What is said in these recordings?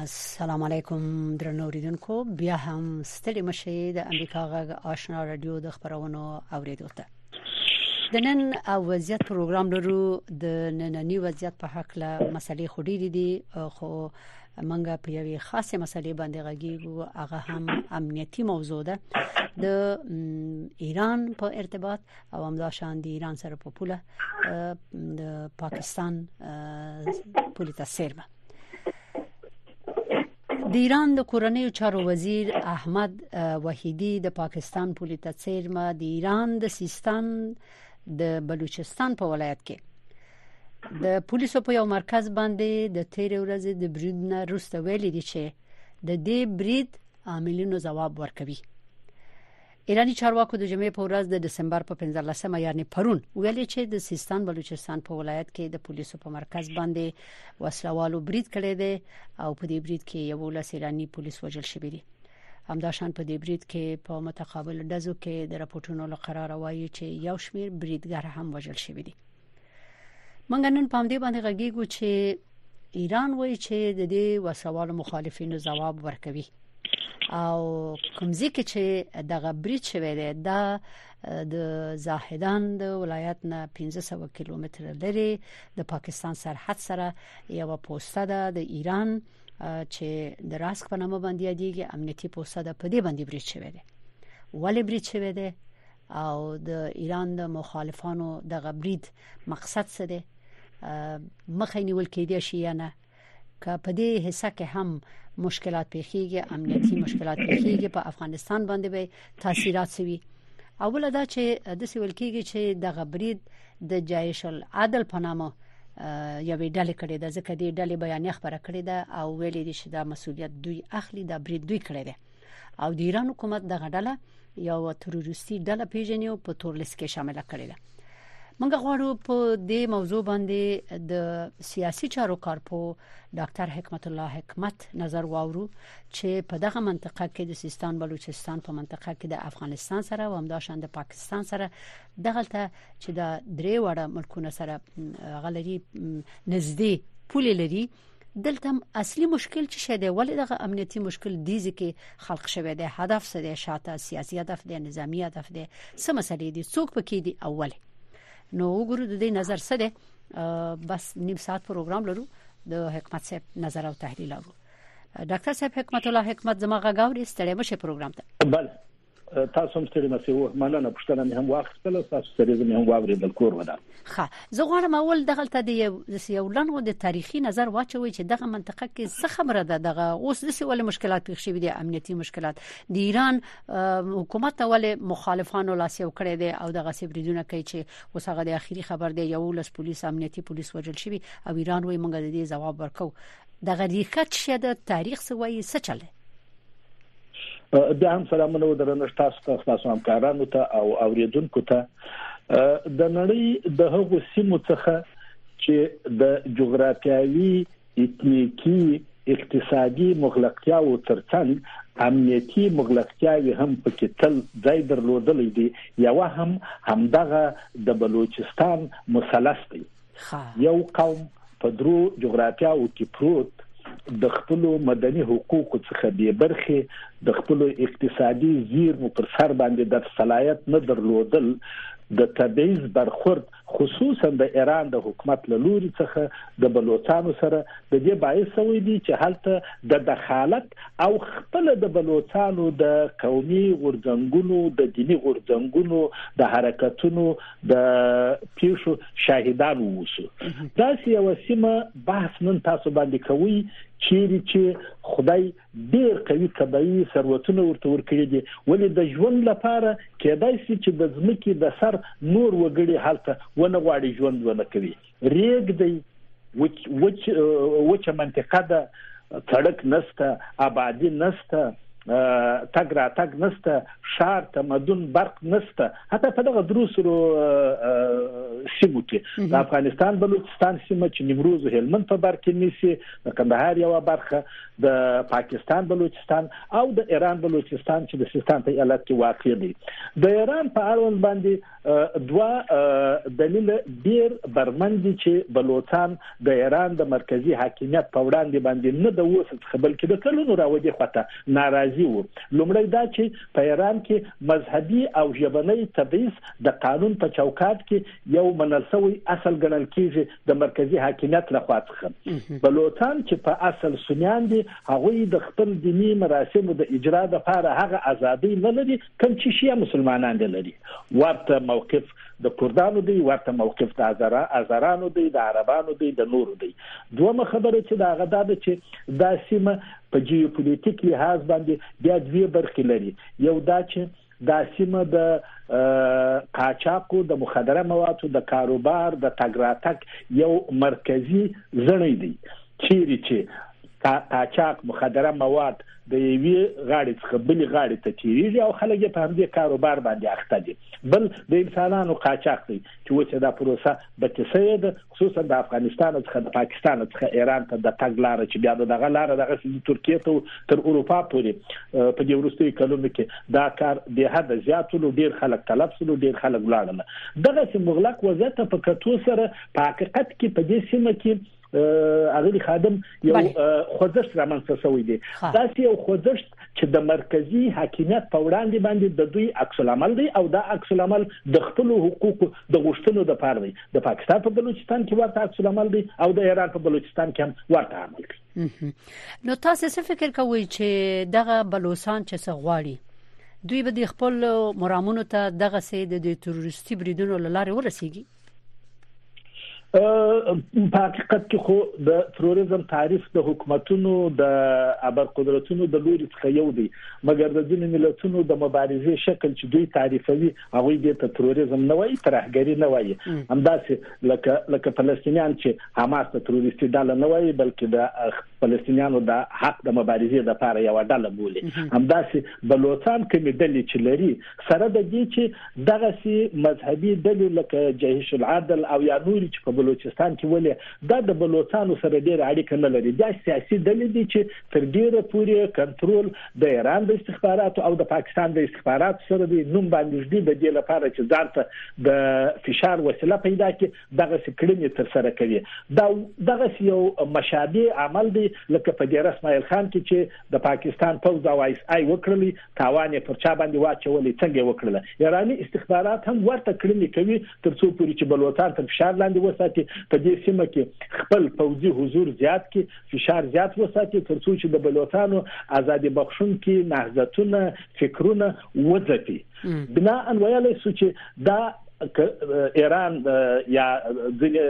السلام علیکم درنو اوریدونکو بیا هم ستړي مشه د امریکا غږ آشنا رادیو د خبرونو اوریدو ته د نن وضعیت پروګرام لرو د نننی وضعیت په حق له مسلې خوري دي خو منګه په یوې خاصه مسلې باندې غږیږو هغه هم امنیتی موضوع ده د ایران په ارتباط او همدا شان د ایران سره په پوله د پاکستان پولی ته سیرمه د ایران د کورنیو چارو وزیر احمد وحیدی د پاکستان پولی ته سیرمه د ایران د سیستان د بلوچستان په ولایت کې د پولیسو په یو مرکز باندې د تیر ورځې د برید نه روسته ویلي دي چې د دې برید عاملینو جواب ورکوي ایرانی چارواکو د جمعې په ورځ د دسمبر په 15مه یعنی پرون ویلي چې د سیستان بلوچستان په ولایت کې د پولیسو په مرکز باندې وسلوالو برید کړی دی او په دې برید کې یو لس ایرانی پولیس وژل شوی دی همداشان په دې برید کې په متقابل ډزو کې د راپورټونو لقرار وایي چې یو شمیر بریدګر هم وژل شوی دی مونږ نن پام دې باندې غږیږو چې ایران وایي چې د دې وسوالو مخالفینو جواب ورکوي او کومځي کې چې دغه بریټ شوی دی دا د زاهدان د ولایت نه 1500 کیلومتر لري د پاکستان سرحد سره یو پوسټه ده د ایران چې د راسک په نامه باندې یادېږي امنیتي پوسټه ده په دې باندې بریټ شوی دی ولې بریټ شوی دی او د ایران د مخالفانو د غبرید مقصد څه دی مخه نیول کېدی شي یا نه که په دې حصہ کې هم مشکلات پیخیږي امنیتي مشکلات پیخیږي په افغانستان باندې به تاثیرات سوي اوله دا چې د سیول کېږي چې د غبرید د جایش العدل په نامه یوې ډلې کړې ده ځکه دې ډلې بیان خبره کړې ده او ویلې دي چې دا مسولیت دوی اخلي دا برید دوی کړی دی او د ایران حکومت دغه ډله یو تروریستي ډله پیژني او په تور لیست کې شامل کړي ده موږ غواړو په دې موضوع باندې د سیاسي چارو کارپو ډاکټر حکمت الله حکمت نظر واورو چې په دغه منطقه کې د سیستان بلوچستان په منطقه کې د افغانستان سره او همداشان د پاکستان سره دغه ته چې د درې وړه ملکونو سره غلري نږدې پولې لري دلته اصلي مشکل چې شه دی ولې دغه امنیتي مشکل دیږي کې خلق شوی دی هدف څه دی شاته سیاسي هدف دی نظامی هدف دی څه مسلې دي څوک پکې دي اول نو وګورو د دې نظر څه دی بس نیم ساعت پروګرام لرو د حکمت صاحب نظر او تحلیل اورو ډاکټر صاحب حکمت الله حکمت زما غاوري ستړي مشه پروګرام ته بله تاسو هم ستړي مشه وو مننه پښتنه مې هم واخیستله تاسو سره زه مې هم واورېدل کور ودان ښه زه غواړم اول دغه ته د یو لنډ غو د تاریخي نظر واچوي چې دغه منطقه کې څه خبره ده دغه اوس د سیول مشکلات پیښ شوی دي امنیتي مشکلات د ایران حکومت ول مخالفانو لاس یو کړی دی او دغه سبریدونه کوي چې اوس هغه د اخیری خبر دی یو لس پولیس امنیتي پولیس وژل شوی او ایران وایي موږ د دې جواب ورکو دغه ریښه چې د تاریخ سوي څه چل دی بیا هم سلامونه او درنښت تاسو ته تاسو همکارانو ته او اوریدونکو ته د نړۍ د هغو سیمو څخه چې د جغرافیاوي اتنیکی اقتصادي مغلقتیا او ترڅنګ امنیتي مغلقتیاوي هم پکې تل ځای درلودلې دي یو هم همدغه د بلوچستان مثلث دی یو قوم په درو جغرافیاو کې پروت د خپل مدني حقوقو څخه بې برخې د خپل اقتصادي زیرمو پر سر باندې د صلاحیت نه درلودل د تبعیض برخورد خصوصا د ایران د حکومت له لوري څخه د بلوچستان سره د دې باعث شوی دی چې هلته د دخالت او خپل د بلوچستان د قومي غورځنګونو د دینی غورځنګونو د حرکتونو د پیښو شاهدان ووسو دا یو سیمه بحث نن تاسو باندې کوي چیرې چې خدای ډیر قوي طبيعي ثروتونه ورته ورکړي دي ولې د ژوند لپاره کېدای شي چې د ځمکې د سر نور وګړي هلته ونه غواړي ژوند ونه کوي ریګ دی وچ وچ وچ منطقه ده سړک نسته آبادی نسته تګ را تګ نسته شار تمدن برق نسته حتی په دغه دروسرو سیمو کې د افغانستان بلوچستان سیمه چې نیمروز هلمند په بر کې نیسي د کندهار یو برخه د پاکستان بلوچستان او د ایران بلوچستان چې د سیستان په ایالت کې واقع دی د ایران په اړوند باندې دوا دلیل ډیر برمن دي چې بلوچستان د ایران د مرکزی حاکمیت په وړاندې باندې نه د اوس څخه بلکې د کلونو راوځي خوته ناراضي وو لومړی دا چې په ایران کې مذهبي او ژبنۍ تبعیض د قانون په چوکاټ کې یو منل شوی اصل ګڼل کیږي د مرکزی حاکمیت لخوا څخه بلوچستان چې په اصل سنیان دي هغه د خپل دینی مراسمو د اجرا لپاره هغه ازادي نه لري کوم چې شیعه مسلمانان دې لري ورته موقف د کوردانو دی ورته موقف د ازرا ازرانو دی د عربانو دی د نورو دی دوه خبره چې دا غدا ده چې دا سیمه په جیوپولیټیک لحاظ باندې بیا دوی برخې لري یو دا چې دا سیمه د قاچاقو د مخدره موادو د کاروبار د تګراتک یو مرکزی ځنی دی چیرې چې قاچاق مخدره مواد د یوې غاړې څخه بلې غاړې ته تیریږي او خلک یې په همدې کاروبار باندې اخته دي بل د انسانانو قاچاق دی چې اوس دا پروسه به تسوي ده خصوصا د افغانستان څخه د پاکستان څخه ایران ته د تګ لار چې بیا دغه لار دغه سیمه ترکیه ته تر اروپا پورې په دې ورستي کلونو کې دا کار به حد زیات لو ډیر خلک طلب سلو ډیر خلک ولاړل دغه سیمه مغلق وضعیت په کتو سره په حقیقت کې په دې سیمه کې اغلی خادم یو خوځښت رامنځته شوی دی دا یو خوځښت چې د مرکزی حاکمیت په وړاندې باندې د دوی عکس العمل دی او دا عکس العمل د خپل حقوقو د غوښتنو د پاره دی د پاکستان په بلوچستان کې ورته عکس العمل دی او د ایران په بلوچستان کې هم ورته عمل کوي نو تاسو څه فکر کوئ چې دغه بلوچستان چې څه غواړي دوی به د خپل مرامونو ته دغه سي د تروریستي بریدونو لاره ورسیږي په حقیقت کې خو د تروریزم تعریف د حکومتونو د ابر قدرتونو د لوري څخه یو دی مګر د ځینې ملتونو د مبارزې شکل چې دوی تعریفوي هغه دې ته تروریزم نه وایي ترهګری نه وایي همداسې لکه لکه فلسطینیان چې حماس ته تروریستي ډله نه وایي بلکې د فلسطینیانو د حق د مبارزې لپاره یو ډله بولي همداسې بلوچستان کې مدلې چې لري سره د دې چې دغه سي مذهبي ډلې لکه جهش العدل او یا نور چې په بلوچستان کې ولې دا د بلوچستان سره ډېر اړیکه نه لري دا سیاسي ډلې دي چې تر ډیره پورې کنټرول د ایران د استخباراتو او د پاکستان د استخباراتو سره دی نوم باندې دی د دې لپاره چې ځانته د فشار وسیله پیدا کړي دغه سي کړنې تر سره کوي دا دغه سي یو مشابه عمل دی لکه په دې رسمایل خان کې چې د پاکستان پوځ او ایس آی وکړلی تاوان یې پر چا باندې واچولی، څنګه یې وکړله. ایراني استخبارات هم ورته کړنې کوي تر څو پورې چې بلوڅان تر فشار لاندې وساتي، په دې سیمه کې خپل پوځي حضور زیات کړي، فشار زیات وساتي تر څو چې د بلوڅانو ازادي بخښونکي نهضتونه، فکرونه وځپي. بناء ویلی شو چې دا ایران یا ځینې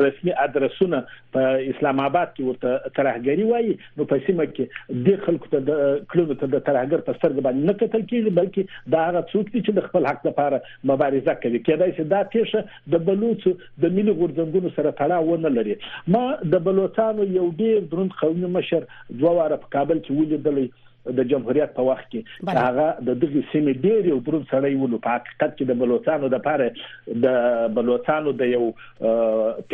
رسمي ادرسونه په اسلام آباد کې ورته ترهګري وایي، نو په سیمه کې د خلکو ته د کلونو ته د ترهګر په سترګ باندې نه کتل کیږي بلکې دا هغه څوک دي چې د خپل حق لپاره مبارزه کوي کېدای شي دا پیښه د بلوچو د ملي غورځنګونو سره تړاو ونه لري ما د بلوچستان یو ډیر دروند قومي مشر دوه واره په کابل کې ولیدلی د جمهوریت په وخت کې هغه د دغه سیمې ډېر یو درون سړی ولو په حقیقت کې د بلوچستانو د پاره د بلوچستانو د یو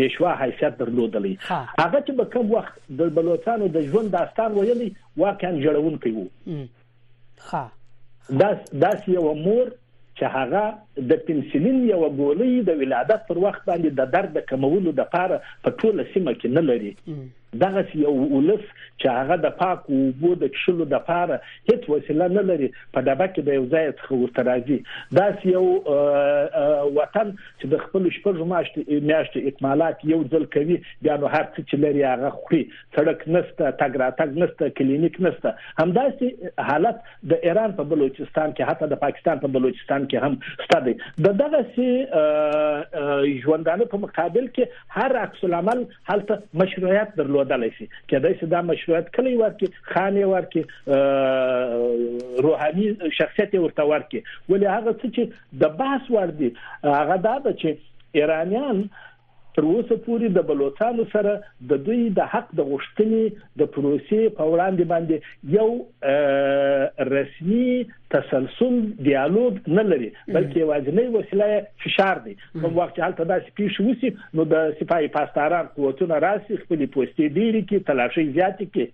پیشوا حیثیت درلودلی هغه چې به کوم وخت د بلوڅانو د ژوند داستان ویلی واقعا جړونکی وو ها داس داس یو مور چې هغه د پنسلین یو ګولۍ د ولادت پر وخت باندې د درد د کمولو د پاره په ټوله سیمه کې نه لري دغه یو ولس چې هغه د پاک او بو د کښلو د پاره هیڅ وسیله نه لري په دبه کې د یو ځای څخه ورته راځي دا یو وطن چې د خپل شپږ ماشتې میاشتې اکمالات یو ځل کوي بیا نو هر څه چې لري هغه خوري سړک نسته تګ راتګ نسته کلینیک نسته همداسې حالت د ایران په بلوچستان کې حتی د پاکستان په بلوچستان کې هم ستاسو د دغه سي ژوندانه په مقابل کې هر عکس العمل هلته مشروعیت درلودل شي کله چې دا مشروعیت کلی ورکي خاني ورکي روحاني شخصیت ورته ورکي ولې هغه څه چې د بحث وړ دي هغه دا ده چې ایرانیان تر اوسه پورې د بلوچستان سره د دوی د حق د غوښتنې د پروسې په وړاندې باندې یو رسمي تسلسل دیالوګ نه لري بلکې یوازینی وسیله فشار دی په وخت چې حالت داسې پیښ وسی نو د سپای پاسداران قوتونه راسي خپل پوستې ډیری کې تلاشي زیات کې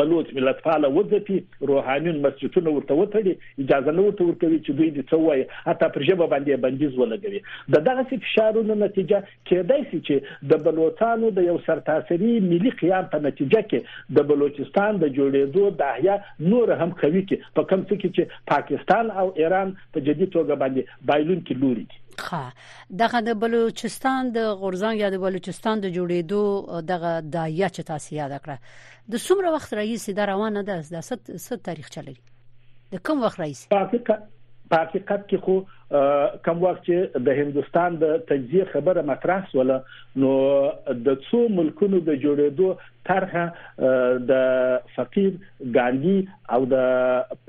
بلوڅ ملتپاله وځپي روحانيون مسجدونه ورته وتړي اجازه نه ورته ورکوي چې دوی دې څه وایي حتی پر ژبه باندې بندیز ولګوي د دغه فشارونو نتیجه کېدای شي چې د بلوچستان د یو سرتاسري ملي قیام په نتیجه کې د بلوچستان د جوړېدو داهیا نور هم قوي کی په کوم څه کې چې پاکستان او ایران په جدي توګه باندې بایلون کې لوري دي دغه د بلوچستان د غورزنګ یا د بلوچستان د جوړېدو دغه دایه چې تاسو یاد کړه د څومره وخت رئیس دا روانه ده د ست تاریخ چلري د کوم وخت رئیس په حقیقت کې خو کم وخت چې د هندستان د تجزیه خبره مطرح سول نو د څو ملکونو د جوړېدو طرحه د فقیر ګاندی او د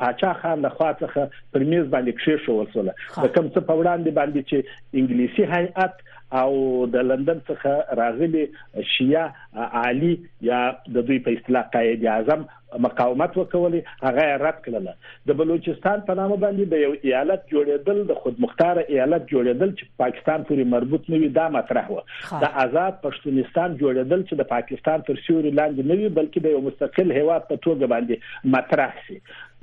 پاچا خان د خوا څخه پر میز باندې کښې شو وسوله د کم څه په وړاندې باندې چې انګلیسي هیئت او د لندن څخه راغلي شیعه عالی یا د دوی په اصطلاح قائد اعظم مقاومت وکولی هغه یې رد کړله د بلوچستان په نامه باندې د یو ایالت جوړېدل د خودمختار ایالت جوړېدل چې پاکستان پورې مربوط نه وي دا مطرح و د آزاد پښتونستان جوړېدل چې د پاکستان تر سیوري لاندې نه وي بلکې د یو مستقل هیواد په توګه باندې مطرح شي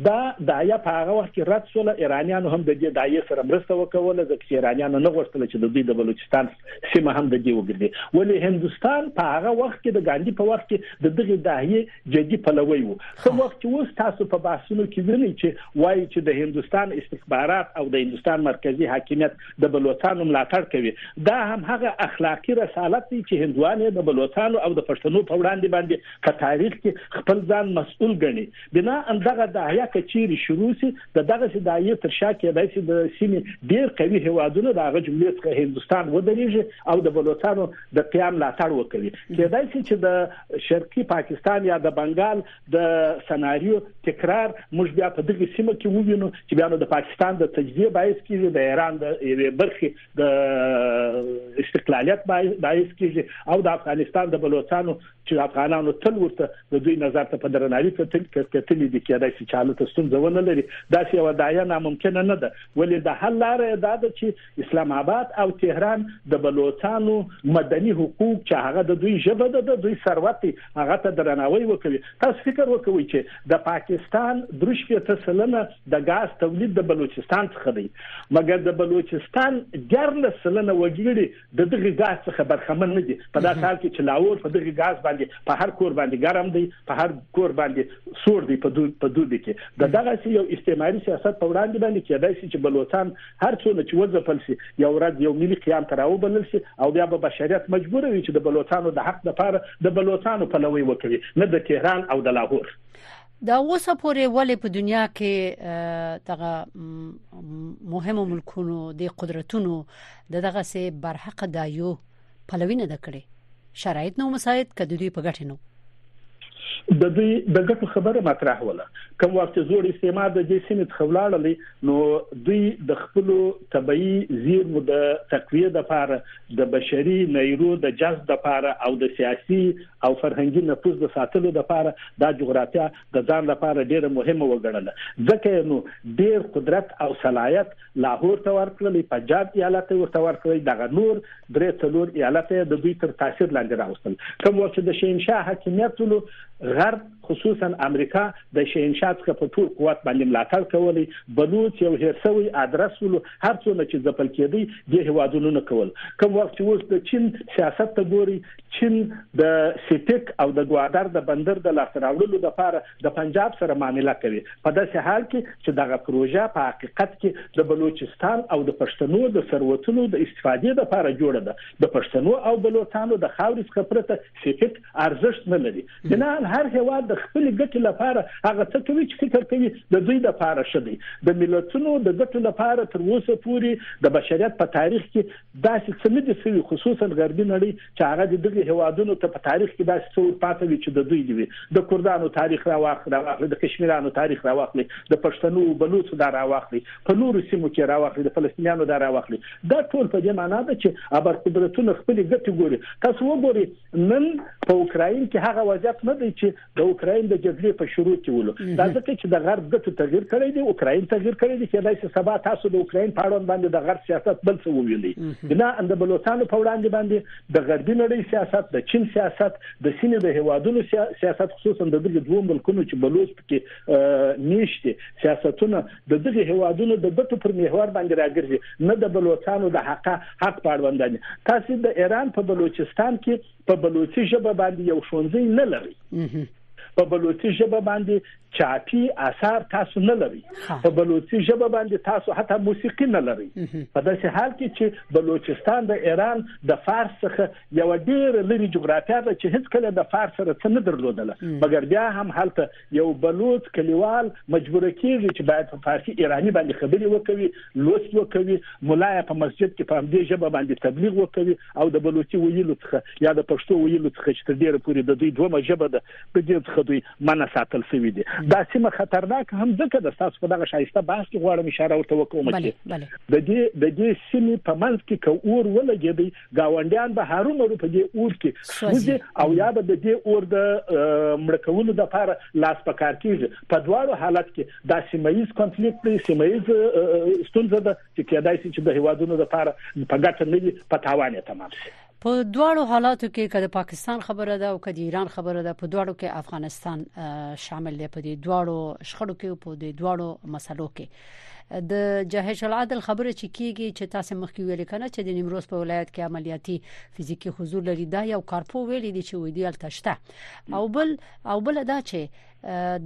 دا دایه په هغه وخت کې رد شول ایرانیانو هم د دې دایې سره مرسته وکوله ځکه چې ایرانیانو نه غوښتل چې د دوی د بلوچستان سیمه هم د دې وګرځي ولې هندستان په هغه وخت کې د ګاندی په وخت کې د دغه دایې جدي پلوي وو کوم وخت چې اوس تاسو په بحثونو کې وینئ چې وایي چې د هندستان استخبارات او د هندستان مرکزی حاکمیت د بلوچستانو ملاتړ کوي دا هم هغه اخلاقی رسالت دی چې هندوان د بلوچستانو او د پښتنو په وړاندې باندې په تاریخ کې خپل ځان مسؤل ګڼي بنا ان دغه داهیا کچيري شروع سي د دغه سي دایې تر شا کې داسې د سیمې ډیر قوي هوادونه دغه جملې څخه هندستان ودرېږي او د بلوچستانو د پيا ملاتړ وکوي کېدای شي چې د شرقي پاکستان یا د بنگال د سناریو تکرار موږ بیا په دغه سیمه کې ووینو چې بیا نو د پاکستان د تجزیه باعث کیږي د ایران د یوې برخې د استقلالیت باعث کیږي او د افغانستان د بلوچستانو چې افغانانو تل ورته د دوی نظر ته په درناوي کتل کتل دي کېدای شي چې حالت ستونزونه لري دا چې ودایا ناممکن نه ده ولې د حل لار دا ده چې اسلام آباد او تهران د بلوچستان مدني حقوق چې هغه د دوی ژبه ده د دوی ثروت دی هغه ته درناوی وکوي تاسو فکر وکوي چې د پاکستان دروش په تسلنه د غاز تولید د بلوچستان څخه دی مګر د بلوچستان ډیر لسلنه وګړي د دغه غاز څخه برخمن نه دي په داسې حال کې چې لاور په دغه غاز باندې په هر کور باندې ګرم دی په هر کور باندې سور دی په دوی په دوی کې د دغه یو استعماري سیاست په وړاندې باندې کېدای شي چې بلوچستان هر څونه چې وځپل شي یو ورځ یو ملي قیام ته راوبلل شي او بیا به بشریت مجبور وي چې د بلوچستان د حق لپاره د بلوچستان په لوي وکوي نه د تهران او د لاهور دا اوسه پورې ولې په دنیا کې دغه مهمو ملکونو د قدرتونو دغه سه برحق دایو پلوي نه ده کړې شرایط نو مساعد کده دوی په ګټه نو د دوی د ګټو خبره مطرح وله کوم وخت چې زوړ استعمار د دې سیمې څخه ولاړلې نو دوی د خپل طبيعي زیرمو د تقویه د لپاره د بشري نیرو د جذب د لپاره او د سیاسي او فرهنګي نفوذ د ساتلو د لپاره د جغرافیا د ځان لپاره ډیره مهمه وګڼله ځکه نو ډیر قدرت او صلاحیت لاهور ته ورکړل، پنجاب ایالت یې ورته ورکړ، دغه نور درې څلور ایالت یې د دوی تر تاثیر لاندې راوستل. کوم وخت چې د شهنشاه حاکمیت ولو، غرب خصوصاً امریکا د شهنشاه څخه په ټول قوت باندې ملاتړ کولی، بلوڅ یو هېر شوی ادرس ولو، هر څونه چې ځپل کېدی دې هېوادونو نه کول. کوم وخت چې اوس د چین سیاست ته ګورئ، چین د سیپیک او د ګوادر د بندر د لاسته راوړلو لپاره د پنجاب سره معامله کوي په داسې حال کې چې دغه پروژه په حقیقت کې د بلوچستان او د پښتنو د ثروتونو د استفادې لپاره جوړه ده د پښتنو او بلوڅانو د خاورې څخه پرته سیفیک ارزښت نه لري بنا هر هیواد د خپل ګټې لپاره هغه څه کوي چې فکر کوي د دوی لپاره ښه دی د ملتونو د ګټو لپاره تر اوسه پورې د بشریت په تاریخ کې داسې څه نه دي شوي خصوصا غربي نړۍ چې هغه د دغه هیوادونو ته په تاریخ کې داسې څه ور پاتې وي چې د دوی دي وي د کوردانو تاریخ را واخلي د کشمیرانو تاریخ را واخلي د پښتنو او بلوڅو دا را واخلي په نورو سیمو کې را واخلي د فلسطینیانو دا را واخلي دا ټول په دې معنی ده چې ابر قدرتونه خپل ګټه ګوري تاسو وګورئ نن په اوکراین کې هغه وضعیت نه دی چې د اوکراین د جګړې په شروع کې ولو دا ځکه چې د غرب ګټو تغیر کړی دی اوکراین تغیر کړی دی کېدای شي سبا تاسو د اوکراین په اړوند باندې د غرب سیاست بل څه وویلی بنا ان د بلوچستان په وړاندې باندې د غربي نړۍ سیاست د چین سیاست د سیمې د هوادونو سیاست خصوصا د دغه دوه ملکونو چې بلوچ کې نيشته سیاستونه د دغه هوادونو د ګټو پر محور باندې راګرځي نه د بلوچستان د حق حق په اړوند تاسو د ایران په بلوچستان کې په بلوچي ژبه باندې یو ښوونځی نه لري په بلوچي ژبه باندې چاپی آثار تاسو نه لري په بلوچي ژبه باندې تاسو حتی موسیقي نه لري په داسې حال کې چې بلوچستان د ایران د فارس څخه یو ډیر لري جغرافیا ده چې هیڅ کله د فارس سره څه نه درلودله مګر بیا هم هلته یو بلوڅ کلیوال مجبور کیږي چې باید په فارسي ایراني باندې خبرې وکوي، لوست وکوي، ملا یې په مسجد کې په همدې ژبه باندې تبلیغ وکوي او د بلوڅي ویلو څخه یا د پښتو ویلو څخه چې تر ډیره پورې د دوی دومه ژبه ده د دې څخه دوی منع ساتل شوي دي دا سیمه خطرناک هم ځکه د تاسو په دغه شایسته بحث کې غواړم اشاره ورته وکوم چې د دې د دې سیمې په منځ کې کور ولګېدی ګاونډیان به هرو مرو په دې اور کې سوځي او یا به د دې اور د مړکولو د لپاره لاس په کار کیږي په دواړو حالت کې دا سیمایز کنفلیکټ دی سیمایز ستونزه ده چې کېدای شي چې د هوادونو لپاره په ګټه نه وي په تاوان یې تمام شي په دواړو حالاتو کې کله پاکستان خبره ده او کله ایران خبره ده په دواړو کې افغانستان شامل دی په دې دواړو شخړو کې په دې دواړو مسلو کې د جهش العدل خبره چې کیږي چې تاسو مخکې ویل کنه چې د نیمروز په ولایت کې عملیاتي فزیکی حضور لري دا یو کارپو ویل دي چې ودی التشته او بل او بل دا چې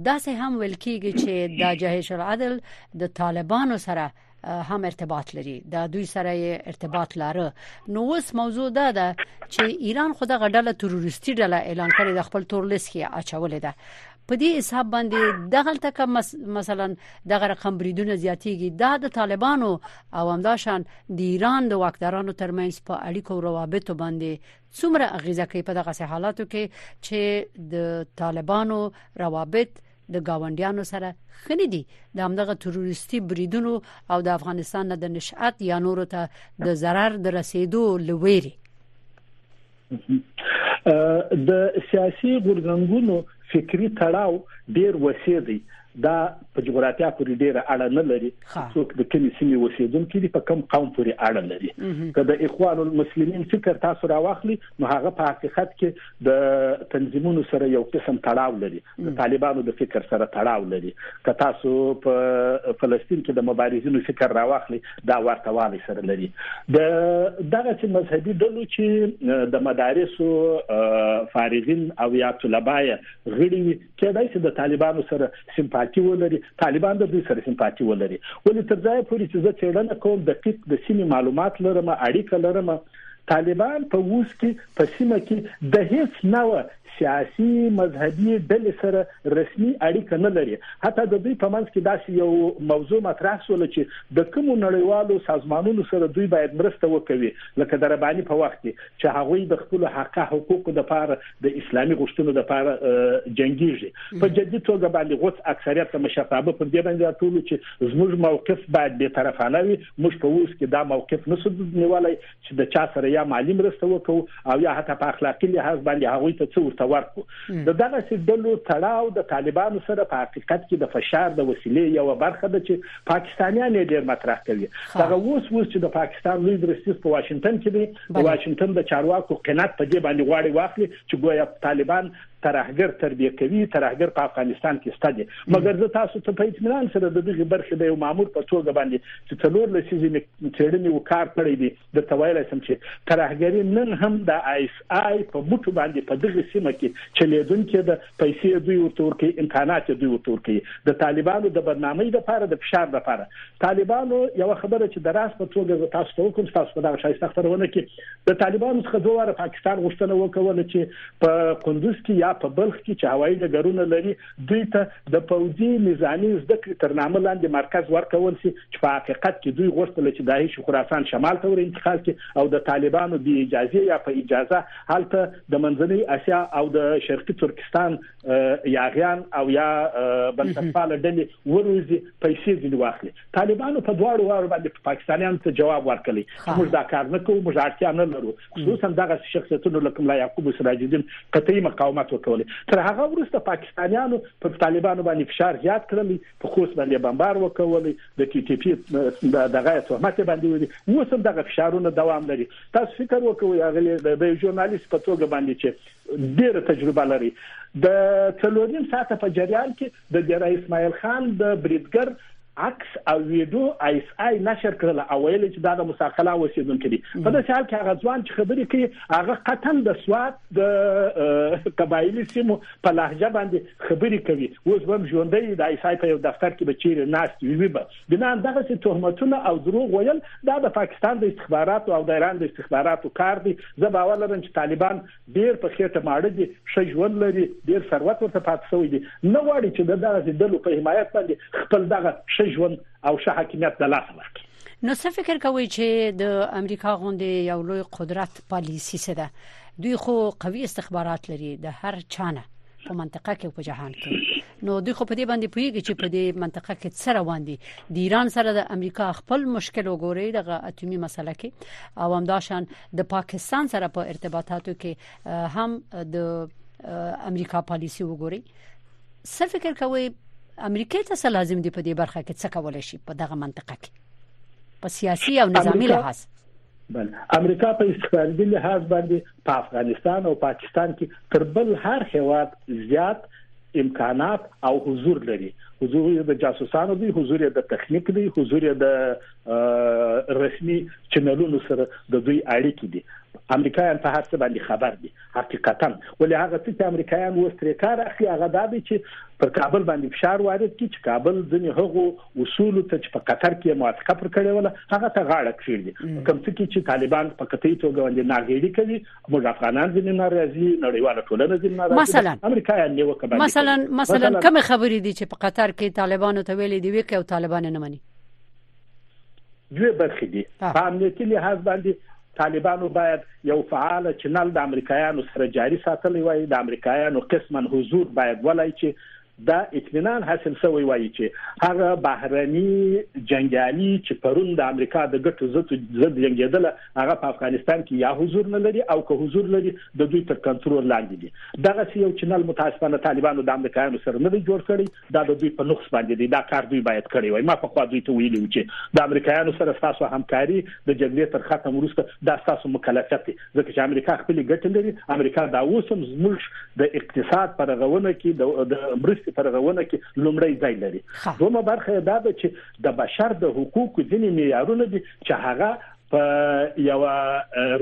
دا سه هم ویل کیږي چې د جهش العدل د طالبانو سره هم ارتباط لري دا دوی سره ارتباط لاره نو اوس موضوع دا ده چې ایران خود غډله تروریستي ډله اعلان کړې د خپل تور لیست کې اچولې ده په دې حساب باندې دغلته که مثلا دغه رقم بریدونه زیاتیږي دا د طالبانو او همداشان د ایران د واکدارانو ترمنځ په اړیکو او روابطو باندې څومره اغیزه کوي په دغه حالاتو کې چې د طالبانو روابط د گاونډیانو سره خني دي د همدغه تروریستي بریدونو او د افغانستان د نشأت یا نورو ته د zarar د رسیدو لويري د سیاسي غورځنګونو فکری تړاو ډیر وسیع دی دا په جغرافیا پورې ډیره اړه نه لري څوک د کومې سیمې اوسیدونکي دي په کوم قوم پورې اړه لري که د اخوان المسلمین فکر تاسو راوخلي نو هغه په حقیقت کې د تنظیمونو سره یو قسم تړاو لري د طالبانو د فکر سره تړاو لري که تاسو په فلسطین کې د مبارزینو فکر راوخلي دا ورته والی سره لري د دغه چې مذهبي ډلو چې د مدارسو فارغین او یا طلبای غړي کېدای شي د طالبانو سره سمپاتي ولري طالبان د دوی سره سمپاتي ولري ولې تر ځای پورې چې زه چیرنه کوم د قیق د سیمې معلومات لرم اړیکه لرم طالبان په اوس کې په سیمه کې د هیڅ نوع سیاسي مذهبي ډلې سره رسمي اړیکه نه لري حتی د دوی په منځ کې داسې یو موضوع مطرح شول چې د کومو نړیوالو سازمانونو سره دوی باید مرسته وکوي لکه د رباني په وخت کې چې هغوی د خپل حق حقوقو لپاره د اسلامي غوښتنو لپاره جنگيږي په جدي توګه باندې غوڅ اکثریت مشرتابه پر دې باندې راټول چې زموږ موقف باید به طرفانه وي موږ په اوس کې دا موقف نسو نیولای چې د چا سره یا مالی مرسته وکړو او یا حتی په اخلاقی لحاظ باندې هغوی ته څه ورته ورکړو د دغه سیدلو تړاو د طالبانو سره په حقیقت کې د فشار د وسیلې یو برخه ده چې پاکستانیان یې ډیر مطرح کوي دغه اوس اوس چې د پاکستان لوی درستیز په واشنگټن کې دی د واشنگټن د چارواکو قناعت په دې باندې غواړي واخلي چې ګویا طالبان ترهګر تربیه کوي ترهګر په افغانستان کې شته دي مګر زه تاسو ته په اطمینان سره د دغه برخې د یو مامور په توګه باندې چې څلور لسیزې مې چېړنې وکړ کړې دي د توایل سم چې ترهګری نن هم د آی اس آی په موټو باندې په دغه سیمه کې چلیدونکې ده پیسې دوی ورته ورکړي امکانات دوی ورته ورکړي د طالبانو د برنامه لپاره د فشار لپاره طالبانو یو خبره چې دراس په توګه تاسو ته کوم تاسو په دغه شایسته خبرونه کې د طالبانو څخه دوه واره پاکستان غوښتنه وکوله چې په قندوز کې یا په بلخ کې چې هوایي ډګرونه لري دوی ته د پوځي نظامی زده کړې تر نامه لاندې مرکز ورکول شي چې په حقیقت کې دوی غوښتل چې داعش خراسان شمال ته ور انتقال کړي او د طالبانو بي اجازه یا په اجازه هلته د منځنۍ اسیا او د شرقي ترکستان یاغیان او یا بنسټپاله ډلې وروزي پیسې ځنی واخلي طالبانو په دواړو وارو باندې په پاکستانیانو ته جواب ورکړي چې موږ دا کار نه کوو موږ اړتیا نه لرو خصوصا دغه شخصیتونو لکه ملا یعقوب سراج الدین قطعي مقاومت وکول تر هغه وروسته پاکستانیانو پر طالبانو باندې فشار زیات کړل په خوست باندې بمبار وکول د ټي ټي پی دغه تهمت باندې ودی اوس هم دغه فشارونه دوام لري تاسو فکر وکړئ هغه د ژورنالیست په توګه باندې چې ډیره تجربه لري د څلوریم ساعت په جریان کې د جراح اسماعیل خان د بریدګر عکس او ویډیو آی اس آی نشر کړل او ویل چې دا د مساقلا اوسیدونکو دي په داسې حال کې هغه ځوان چې خبرې کوي هغه قطن د سواد د قبایلی سیمو په لهجه باندې خبرې کوي اوس به ژوندۍ د آی اس آی په یو دفتر کې بچیر ناست وي به بنا دغه څه تهمتونه او دروغ ویل دا د پاکستان د استخباراتو او د ایران د استخباراتو کار دی زه باور لرم چې طالبان ډېر په خېټه ماړه دي، ښه ژوند لري، ډېر ثروت ورته پاتې شوی دی، نه غواړي چې د دغسې ډلو په حمایت باندې خپل دغه ښه ژوند او ښه حاکمیت له لاسه ورکړي. نو څه فکر کوئ چې د امریکا غوندې یو لوی قدرت پالیسي څه ده؟ دوی خو قوي استخبارات لري، د هر چا نه، په منطقه کې او په جهان کې. نو دوی خو په دې باندې پوهېږي چې په دې منطقه کې څه روان دي. د ایران سره د امریکا خپل مشکل وګورئ، دغه اتومي مسئله کې او همداشان د پاکستان سره په ارتباطاتو کې هم د امریکا پالیسی وګوري څه فکر کوي امریکا ته څه لازم دی په دې برخه کې څه کول شي په دغه منطقه کې په سیاسي او نظامی لحاظ بل امریکا په استخباراتي لحاظ باندې په افغانستان او پاکستان کې تر بل هر هیواد زیات امکانات او حضور لري حضور د جاسوسانو دی حضور د تخنیک دی حضور د رسمي چینلونو سره د دوی اړیکې دي امریکایان په هر څه باندې خبر دي حقیقتا ولې هغه څه چې امریکایان اوس ترې کار اخلي هغه دا دی چې پر کابل باندې فشار وارد کړي چې کابل ځینې هغو اصولو ته چې په قطر کې موافقه پر کړې وله هغه ته غاړه کړي کوم څه کې چې طالبان په قطعي توګه باندې ناغېړي کوي موږ افغانان ځینې ناراضي نړیواله ټولنه ځینې ناراضي مثلا امریکایان نیوکه باندې مثلا مثلا کوم خبرې دي چې په قطر کې طالبانو ته ویلي دی وکي او طالبان نه مني دوه برخې دي په امنیتي لحاظ باندې طالبانو باید یو فعال چینل د امریکایانو سره جاري ساتلی وای د امریکایانو قسما حضور باید ولای چې دا اطمینان حاصل شوی وایي چې هغه بهرني جنگیالي چې پرون د امریکا د ګټو ضد ضد جنگیدل هغه په افغانستان کې یا حضور نه لري او که حضور لري د دوی تر کنټرول لاندې دي دغه یو چینل متاسفانه طالبانو د امریکایانو سره نه دی جوړ کړی دا د دوی په نقص باندې دی دا کار دوی باید کړی وای ما په خوا دوی ته ویلی و چې د امریکایانو سره تاسو همکاري د جګړې تر ختم وروسته دا تاسو مکلفیت دی ځکه چې امریکا خپل ګټه لري امریکا دا اوس هم زموږ د اقتصاد پر غوونه کې د مرستې پر غوونه کې لومړی ځای لري دومره برخه دا ده چې د بشر د حقوقو ځینې معیارونه دي چې هغه په یو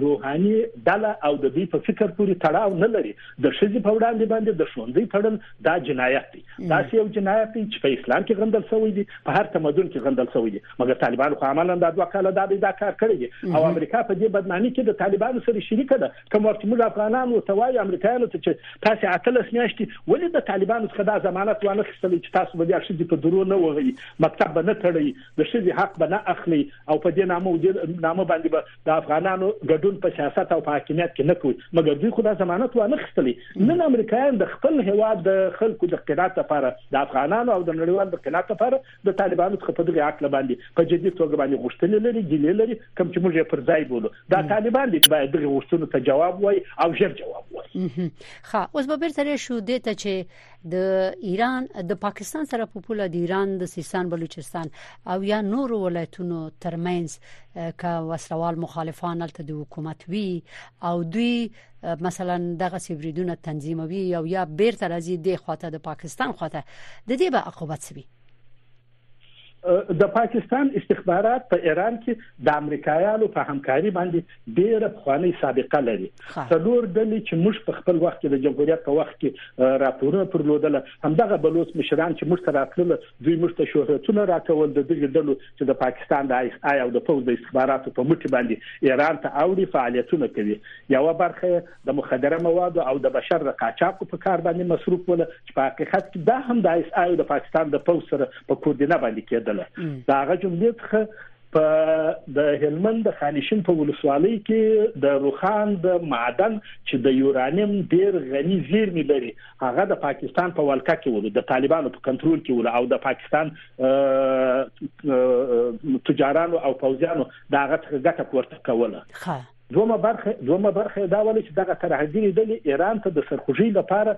روحاني ډله او د دوی په فکر پورې تړاو نه لري د شذې په وړاندې باندې د شوندې تړل دا جنایت دی دا یو جنایت دی چې په اسلام کې غندل شوی دی په هر تمدن کې غندل شوی دی مګر طالبان خو عملاً دا دوه کاله دا دا کار کړی دی او امریکا په دې بدنامي کې د طالبانو سره شریک ده کوم وخت موږ افغانان او توای امریکایانو ته چې تاسو اتلس میاشتې ولې د طالبانو څخه دا ضمانت وانه خستلې چې تاسو به د شذې په درو نه وغي مکتب نه تړي د شذي حق به نه اخلي او په دې نامه او دې نامه باندې به د افغانانو ګډون په سیاست او په حاکمیت کې نه کوي مګر دوی خو دا ضمانت و نه خستلی نن امریکایان د خپل هواد د خلکو د قناعت لپاره د افغانانو او د نړیوال د قناعت لپاره د طالبانو څخه په دغه عقل باندې په جدي توګه باندې غوښتنې لري ګیلې لري کوم چې موږ یې پر ځای بولو دا طالبان دي باید دغه غوښتنو ته جواب وایي او ژر جواب وایي ښه اوس به بیرته شو د ته چې د ایران د پاکستان سره په پوله د ایران د سیستان بلوچستان او یا نور ولایتونو ترمنځ ک وسلوال مخالفان الته د حکومت وی او دوی مثلا دغه سیبریدونه تنظیموي او یا بیرته راځي د خواته د پاکستان خواته د دې به عقوبت سوي د پاکستان استخبارات په ایران کې د امریکایانو په همکاري باندې ډیره پخوانی سابقه لري څلور ډلې چې موږ په خپل وخت کې د جمهوریت په وخت کې راپورونه پرلودل همدغه بلوچ مشران چې موږ سره تلل دوی موږ ته شهرتونه راکول د دغه ډلو چې د پاکستان د آی او د پوز د استخباراتو په مټ باندې ایران ته اوړي فعالیتونه کوي یو برخه د مخدره موادو او د بشر د قاچاقو په کار باندې مصروف ول چې په حقیقت کې دا هم د آی اس آی او د پاکستان د پوځ سره په کوردینه باندې کېدل دا هغه جملې څخه په د هلمند د خانشین په ولسوالۍ کې د روخان د معدن چې د یورانیم ډیر غني زیرمې لري هغه د پاکستان په ولکه کې ول د طالبانو په کنټرول کې ول او د پاکستان تجارانو او پوځیانو دغه څخه ګټه پورته کوله دومه برخه دومه برخه دا ول چې دغه ترهګری ډلې ایران ته د سرخوږی لپاره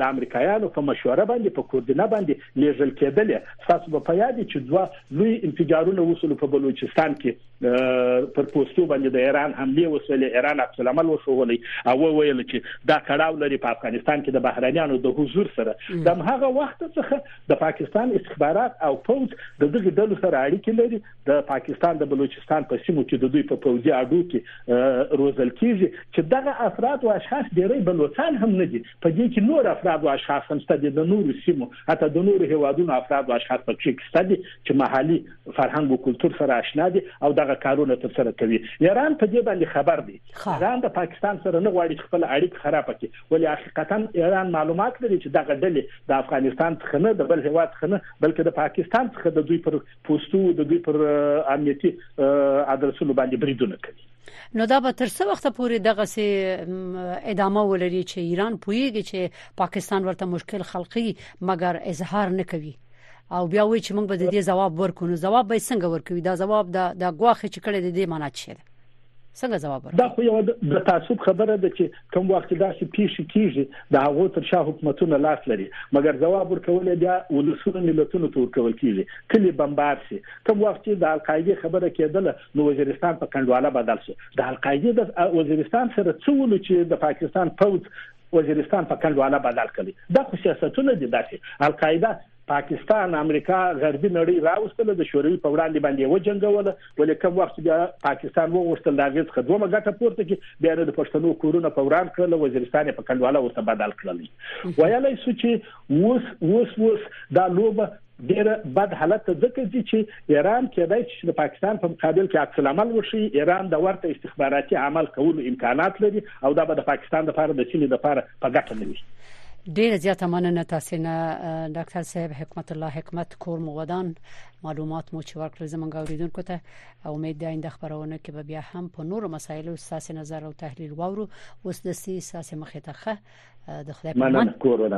د امریکایانو په مشوره باندې په کوردینه باندې لیږل کېدل تاسو په یاد چې دوه لوی انفجارونه وسول په بلوچستان کې پر پوسټو باندې د ایران حمله وسول ایران عکس العمل وسولې او ویل چې دا کړهو لري په افغانستان کې د بهرانيانو د حضور سره د هغه وخت څخه د پاکستان استخبارات او پوز د دغه ډلو سره اړیکې لري د پاکستان د بلوچستان په سیمو کې د دوی په پوځي اډو کې روزل کیږي چې دغه افراد او اشخاص ډیری بلوچستان هم نه دي په دې کې نور افراد او اشخاص هم ستدي د نورو سیمو حتی د نورو هیوادونو افراد او اشخاص په کې ستدي چې محلي فرهنګ او کلچر سره آشنا دي او دغه کارونه تر سره کوي ایران په دې باندې خبر دی ایران د پاکستان سره نه غواړي خپل اړیکې خراب کړي ولې حقیقتا ایران معلومات لري چې دغه ډلې د افغانستان څخه نه د بل هیواد څخه نه بلکې د پاکستان څخه د دوی پر پوستو د دوی پر امنیتي ادرسونو باندې بریدونه کوي نو دا به تر څو وخت پورې دغه سي ادامه ولري چې ایران پویږي چې پاکستان ورته مشکل خلقي مګر اظهار نه کوي او بیا وایي چې موږ به د دې جواب ورکونو جواب به څنګه ورکوي دا جواب د غواخې چې کړي د دې معنی څه ده څنګه جواب ورکړي دا خو یو د تعصب خبره ده چې کوم وخت داسې پیښې کیږي د هغو تر شا حکومتونه لاس لري مګر جواب ورکول بیا ولسونو ملتونو ته ورکول کیږي کلی بمبار شي کوم وخت چې د القاعده خبره کېدله نو وزیرستان په کندواله بدل شو د القاعده د وزیرستان سره څه ول چې د پاکستان پوځ وزیرستان په کندواله بدل کړي دا خو سیاستونه دي داسې القاعده پاکستان امریکا غربي نړۍ راوستله د شوروي په وړاندې باندې وجنګوله ولې کوم وخت بیا پاکستان وغوښتل دا غیڅ څخه دوه مګټه پورته کی بیا د پښتنو کورونه په وران کړل وزیرستان په کندواله ورته بدل کړل ویلای شو چې اوس اوس اوس دا لوبه ډیره بد حالت ته ځکه دي چې ایران کېدای شي چې د پاکستان په مقابل کې عکس العمل وشي ایران د ورته استخباراتي عمل کولو امکانات لري او دا به د پاکستان لپاره د سیمې لپاره په ګټه نه وي ډیره زیاته مننه تاسو نه ډاکټر صاحب حکمت الله حکمت کور مو ودان معلومات مو چې ورکړل زمونږ اوریدونکو ته امید ده آینده خبرونه کې به بیا هم په نورو مسایلو ساس نظر او تحلیل وورو اوس د سي ساس مخه د خدای په امان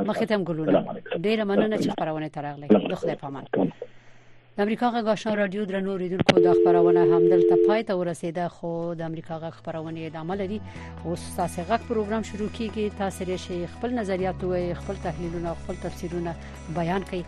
مخه تم ګلونه ډیره مننه چې خبرونه ترغلې د خدای په امان د امریکا غږ آشنا رادیو درنو ریډونکو د خبرونه همدلته پای ته ورسیده خو د امریکا غږ خبرونه ادامه لري اوس تاسو غږ پروګرام شروع کیږي تاسو لري خپل نظریات او خپل تحلیلونه خپل تفسیرونه بیان کړئ